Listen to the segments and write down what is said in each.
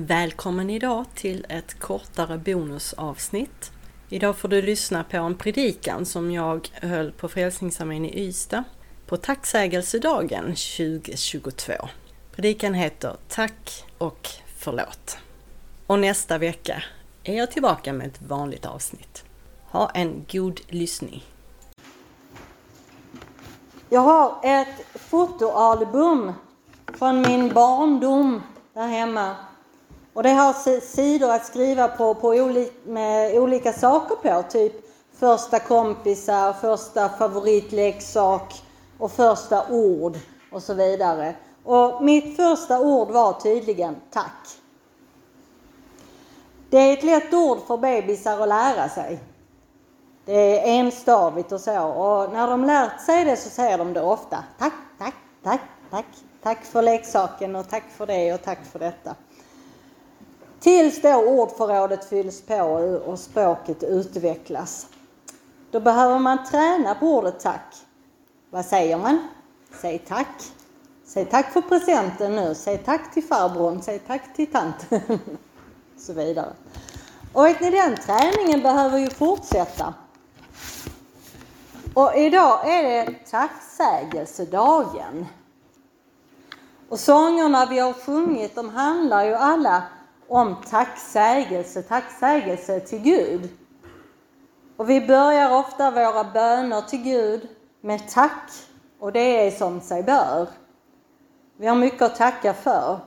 Välkommen idag till ett kortare bonusavsnitt. Idag får du lyssna på en predikan som jag höll på Frälsningsarmén i Ystad på tacksägelsedagen 2022. Predikan heter Tack och förlåt. Och nästa vecka är jag tillbaka med ett vanligt avsnitt. Ha en god lyssning. Jag har ett fotoalbum från min barndom där hemma. Och det har sidor att skriva på, på oli med olika saker på. Typ första kompisar, första favoritleksak och första ord och så vidare. Och mitt första ord var tydligen tack. Det är ett lätt ord för bebisar att lära sig. Det är enstavigt och så. Och när de lärt sig det så säger de det ofta. Tack, tack, tack, tack. Tack för leksaken och tack för det och tack för detta. Tills då ordförrådet fylls på och språket utvecklas. Då behöver man träna på ordet tack. Vad säger man? Säg tack. Säg tack för presenten nu. Säg tack till farbrorn. Säg tack till tanten. så vidare. Och vet ni, den träningen behöver ju fortsätta. Och idag är det tacksägelsedagen. Och sångerna vi har sjungit, de handlar ju alla om tacksägelse, tacksägelse till Gud. Och vi börjar ofta våra böner till Gud med tack och det är som sig bör. Vi har mycket att tacka för.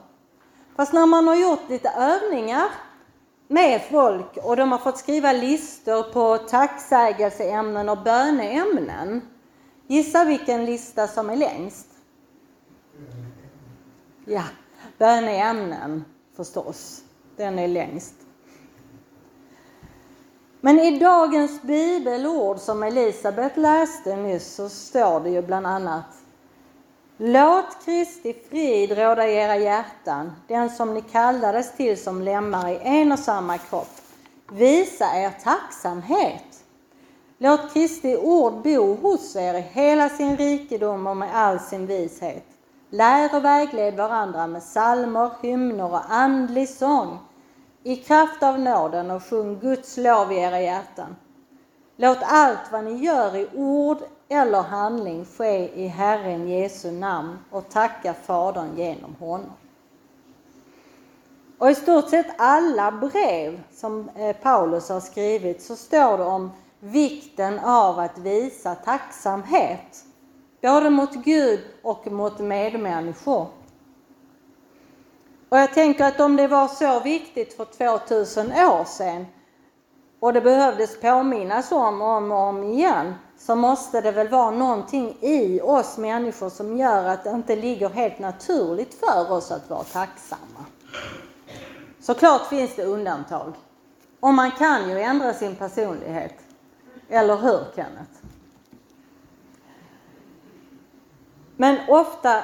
Fast när man har gjort lite övningar med folk och de har fått skriva listor på tacksägelseämnen och böneämnen. Gissa vilken lista som är längst? Ja, böneämnen förstås. Den är längst. Men i dagens bibelord som Elisabet läste nyss så står det ju bland annat Låt Kristi frid råda i era hjärtan, den som ni kallades till som lemmar i en och samma kropp. Visa er tacksamhet. Låt Kristi ord bo hos er i hela sin rikedom och med all sin vishet. Lär och vägled varandra med salmer, hymner och andlig sång i kraft av nåden och sjung Guds lov i era hjärtan. Låt allt vad ni gör i ord eller handling ske i Herren Jesu namn och tacka Fadern genom honom. Och i stort sett alla brev som eh, Paulus har skrivit så står det om vikten av att visa tacksamhet. Både mot Gud och mot medmänniskor. Och jag tänker att om det var så viktigt för 2000 år sedan och det behövdes påminnas om och om och om igen så måste det väl vara någonting i oss människor som gör att det inte ligger helt naturligt för oss att vara tacksamma. Såklart finns det undantag. Och man kan ju ändra sin personlighet. Eller hur Kenneth? Men ofta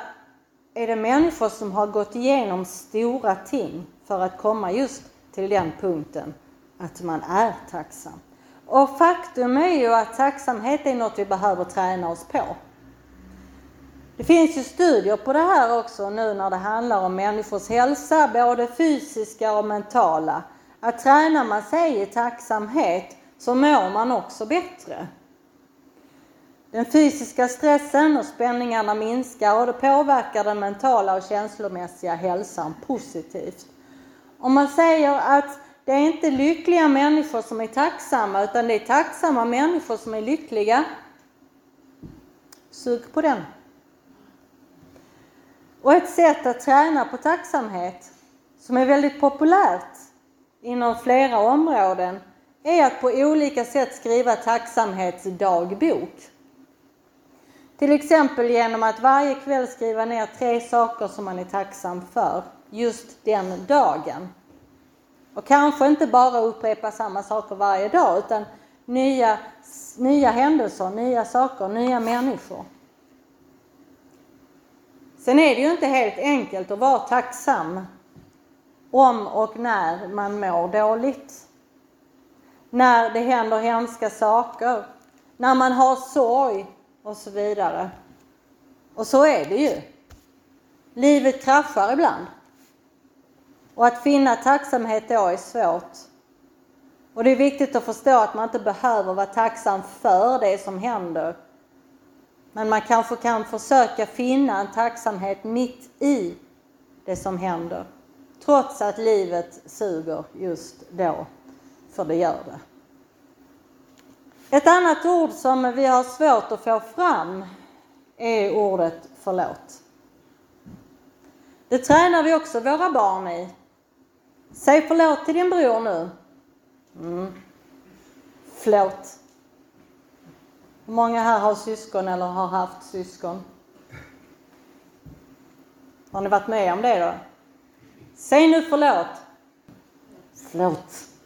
är det människor som har gått igenom stora ting för att komma just till den punkten att man är tacksam. Och faktum är ju att tacksamhet är något vi behöver träna oss på. Det finns ju studier på det här också nu när det handlar om människors hälsa, både fysiska och mentala. Att tränar man sig i tacksamhet så mår man också bättre. Den fysiska stressen och spänningarna minskar och det påverkar den mentala och känslomässiga hälsan positivt. Om man säger att det är inte lyckliga människor som är tacksamma utan det är tacksamma människor som är lyckliga. Sug på den. Och ett sätt att träna på tacksamhet som är väldigt populärt inom flera områden är att på olika sätt skriva tacksamhetsdagbok. Till exempel genom att varje kväll skriva ner tre saker som man är tacksam för just den dagen. Och kanske inte bara upprepa samma saker varje dag utan nya, nya händelser, nya saker, nya människor. Sen är det ju inte helt enkelt att vara tacksam om och när man mår dåligt. När det händer hemska saker, när man har sorg och så vidare. Och så är det ju. Livet kraschar ibland. Och att finna tacksamhet då är svårt. Och det är viktigt att förstå att man inte behöver vara tacksam för det som händer. Men man kanske kan försöka finna en tacksamhet mitt i det som händer. Trots att livet suger just då, för det gör det. Ett annat ord som vi har svårt att få fram är ordet förlåt. Det tränar vi också våra barn i. Säg förlåt till din bror nu. Mm. Förlåt. Hur många här har syskon eller har haft syskon? Har ni varit med om det då? Säg nu förlåt. Förlåt.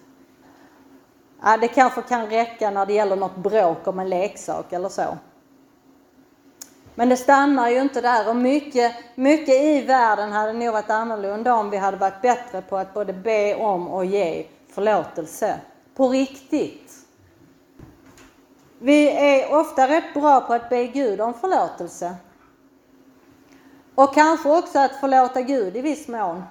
Ja, det kanske kan räcka när det gäller något bråk om en leksak eller så. Men det stannar ju inte där och mycket, mycket i världen hade nog varit annorlunda om vi hade varit bättre på att både be om och ge förlåtelse. På riktigt. Vi är ofta rätt bra på att be Gud om förlåtelse. Och kanske också att förlåta Gud i viss mån.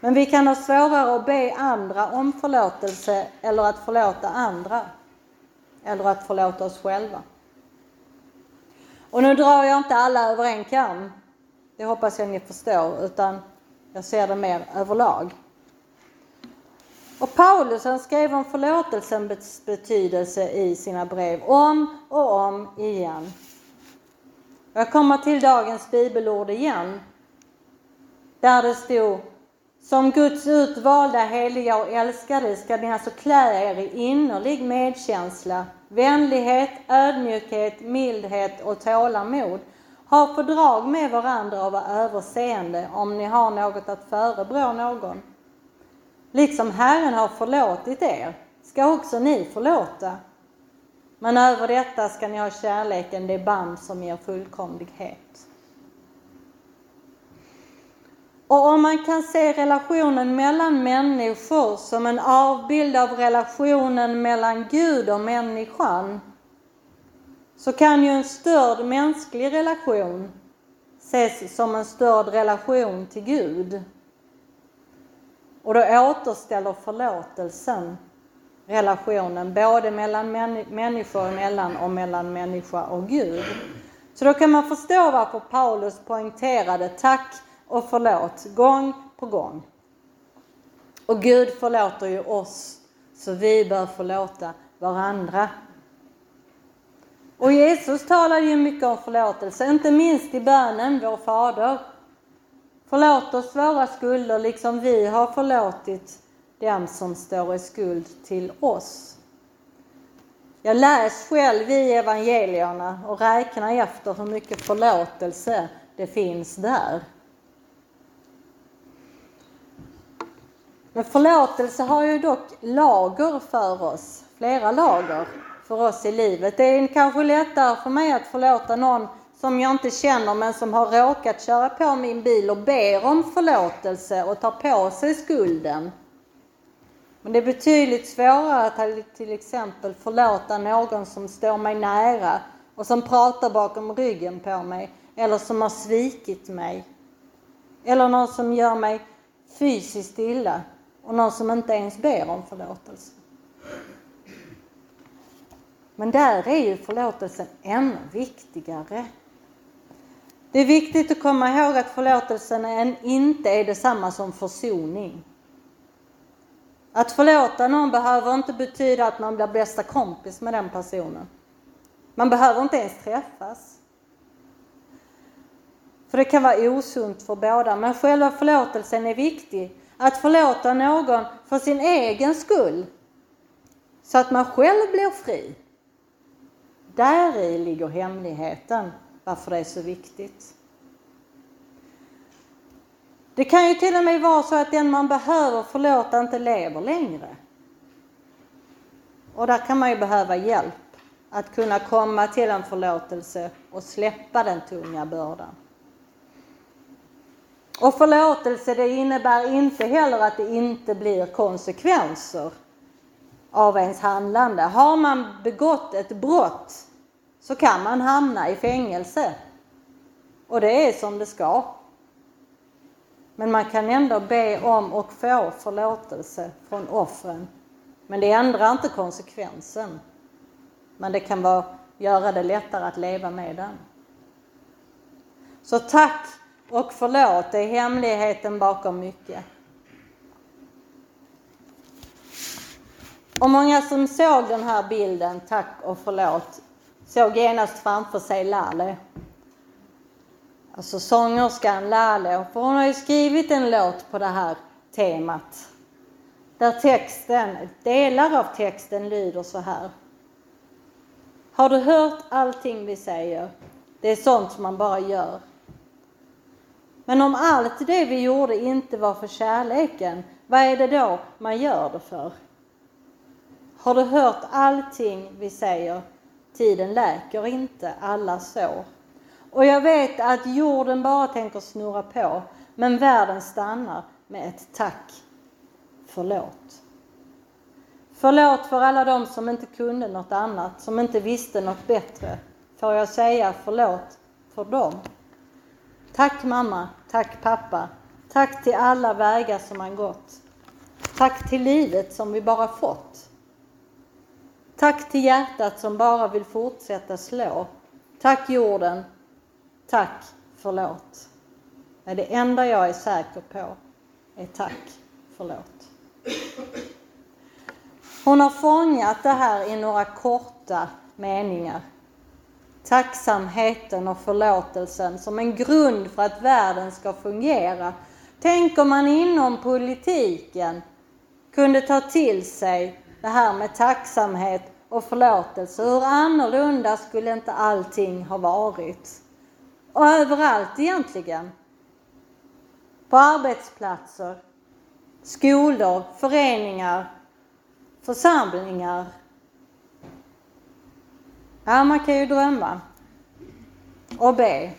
Men vi kan ha svårare att be andra om förlåtelse eller att förlåta andra. Eller att förlåta oss själva. Och nu drar jag inte alla över en kam. Det hoppas jag ni förstår, utan jag ser det mer överlag. Och Paulus han skrev om förlåtelsens betydelse i sina brev om och om igen. Jag kommer till dagens bibelord igen. Där det stod som Guds utvalda, heliga och älskade ska ni alltså klä er i innerlig medkänsla, vänlighet, ödmjukhet, mildhet och tålamod. Ha fördrag med varandra och var överseende om ni har något att förebrå någon. Liksom Herren har förlåtit er ska också ni förlåta. Men över detta ska ni ha kärleken, det band som ger fullkomlighet. Och om man kan se relationen mellan människor som en avbild av relationen mellan Gud och människan så kan ju en störd mänsklig relation ses som en störd relation till Gud. Och då återställer förlåtelsen relationen både mellan människor emellan och mellan människa och Gud. Så då kan man förstå varför Paulus poängterade tack och förlåt gång på gång. Och Gud förlåter ju oss, så vi bör förlåta varandra. Och Jesus talade ju mycket om förlåtelse, inte minst i bönen Vår Fader. Förlåt oss våra skulder liksom vi har förlåtit dem som står i skuld till oss. Jag läs själv i evangelierna och räknar efter hur mycket förlåtelse det finns där. Men förlåtelse har ju dock lager för oss, flera lager för oss i livet. Det är kanske lättare för mig att förlåta någon som jag inte känner men som har råkat köra på min bil och ber om förlåtelse och tar på sig skulden. Men det är betydligt svårare att till exempel förlåta någon som står mig nära och som pratar bakom ryggen på mig eller som har svikit mig. Eller någon som gör mig fysiskt illa och någon som inte ens ber om förlåtelse. Men där är ju förlåtelsen ännu viktigare. Det är viktigt att komma ihåg att förlåtelsen inte är detsamma som försoning. Att förlåta någon behöver inte betyda att man blir bästa kompis med den personen. Man behöver inte ens träffas. För det kan vara osunt för båda, men själva förlåtelsen är viktig. Att förlåta någon för sin egen skull, så att man själv blir fri. Där i ligger hemligheten varför det är så viktigt. Det kan ju till och med vara så att den man behöver förlåta inte lever längre. Och där kan man ju behöva hjälp att kunna komma till en förlåtelse och släppa den tunga bördan. Och förlåtelse det innebär inte heller att det inte blir konsekvenser av ens handlande. Har man begått ett brott så kan man hamna i fängelse. Och det är som det ska. Men man kan ändå be om och få förlåtelse från offren. Men det ändrar inte konsekvensen. Men det kan vara, göra det lättare att leva med den. Så tack och förlåt, är hemligheten bakom mycket. Och många som såg den här bilden, tack och förlåt, såg genast framför sig Laleh. Alltså sångerskan Lale, för hon har ju skrivit en låt på det här temat. Där texten, delar av texten lyder så här. Har du hört allting vi säger? Det är sånt man bara gör. Men om allt det vi gjorde inte var för kärleken, vad är det då man gör det för? Har du hört allting vi säger? Tiden läker inte alla sår. Och jag vet att jorden bara tänker snurra på, men världen stannar med ett tack. Förlåt. Förlåt för alla de som inte kunde något annat, som inte visste något bättre. Får jag säga förlåt för dem? Tack mamma, tack pappa. Tack till alla vägar som man gått. Tack till livet som vi bara fått. Tack till hjärtat som bara vill fortsätta slå. Tack jorden. Tack, förlåt. Men det enda jag är säker på är tack, förlåt. Hon har fångat det här i några korta meningar. Tacksamheten och förlåtelsen som en grund för att världen ska fungera. Tänk om man inom politiken kunde ta till sig det här med tacksamhet och förlåtelse. Hur annorlunda skulle inte allting ha varit? Och överallt egentligen. På arbetsplatser, skolor, föreningar, församlingar. Ja, man kan ju drömma och be.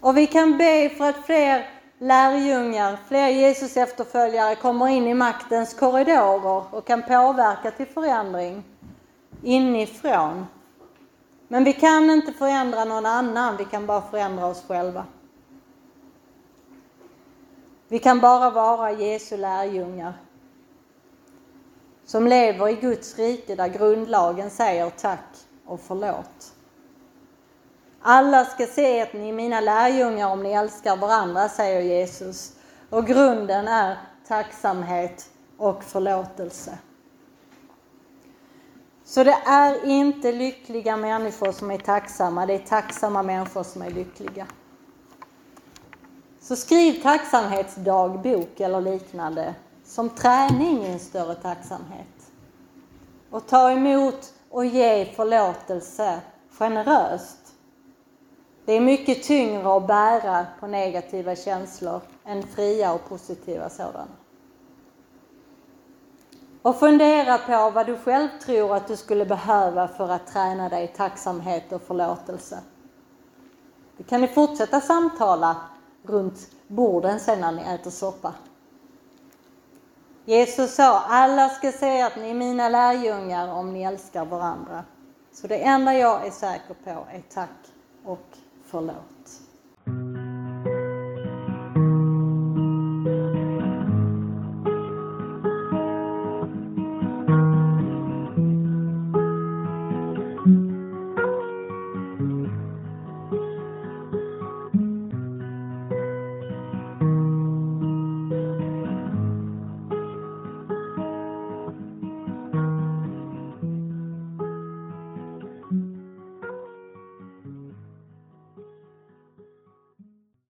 Och vi kan be för att fler lärjungar, fler Jesus efterföljare kommer in i maktens korridorer och kan påverka till förändring inifrån. Men vi kan inte förändra någon annan, vi kan bara förändra oss själva. Vi kan bara vara Jesu lärjungar som lever i Guds rike där grundlagen säger tack och förlåt. Alla ska se att ni är mina lärjungar om ni älskar varandra, säger Jesus. Och grunden är tacksamhet och förlåtelse. Så det är inte lyckliga människor som är tacksamma, det är tacksamma människor som är lyckliga. Så skriv tacksamhetsdagbok eller liknande som träning i en större tacksamhet. Och ta emot och ge förlåtelse generöst. Det är mycket tyngre att bära på negativa känslor än fria och positiva sådana. Och fundera på vad du själv tror att du skulle behöva för att träna dig i tacksamhet och förlåtelse. Det kan ni fortsätta samtala runt borden sen när ni äter soppa. Jesus sa, alla ska säga att ni är mina lärjungar om ni älskar varandra. Så det enda jag är säker på är tack och förlåt.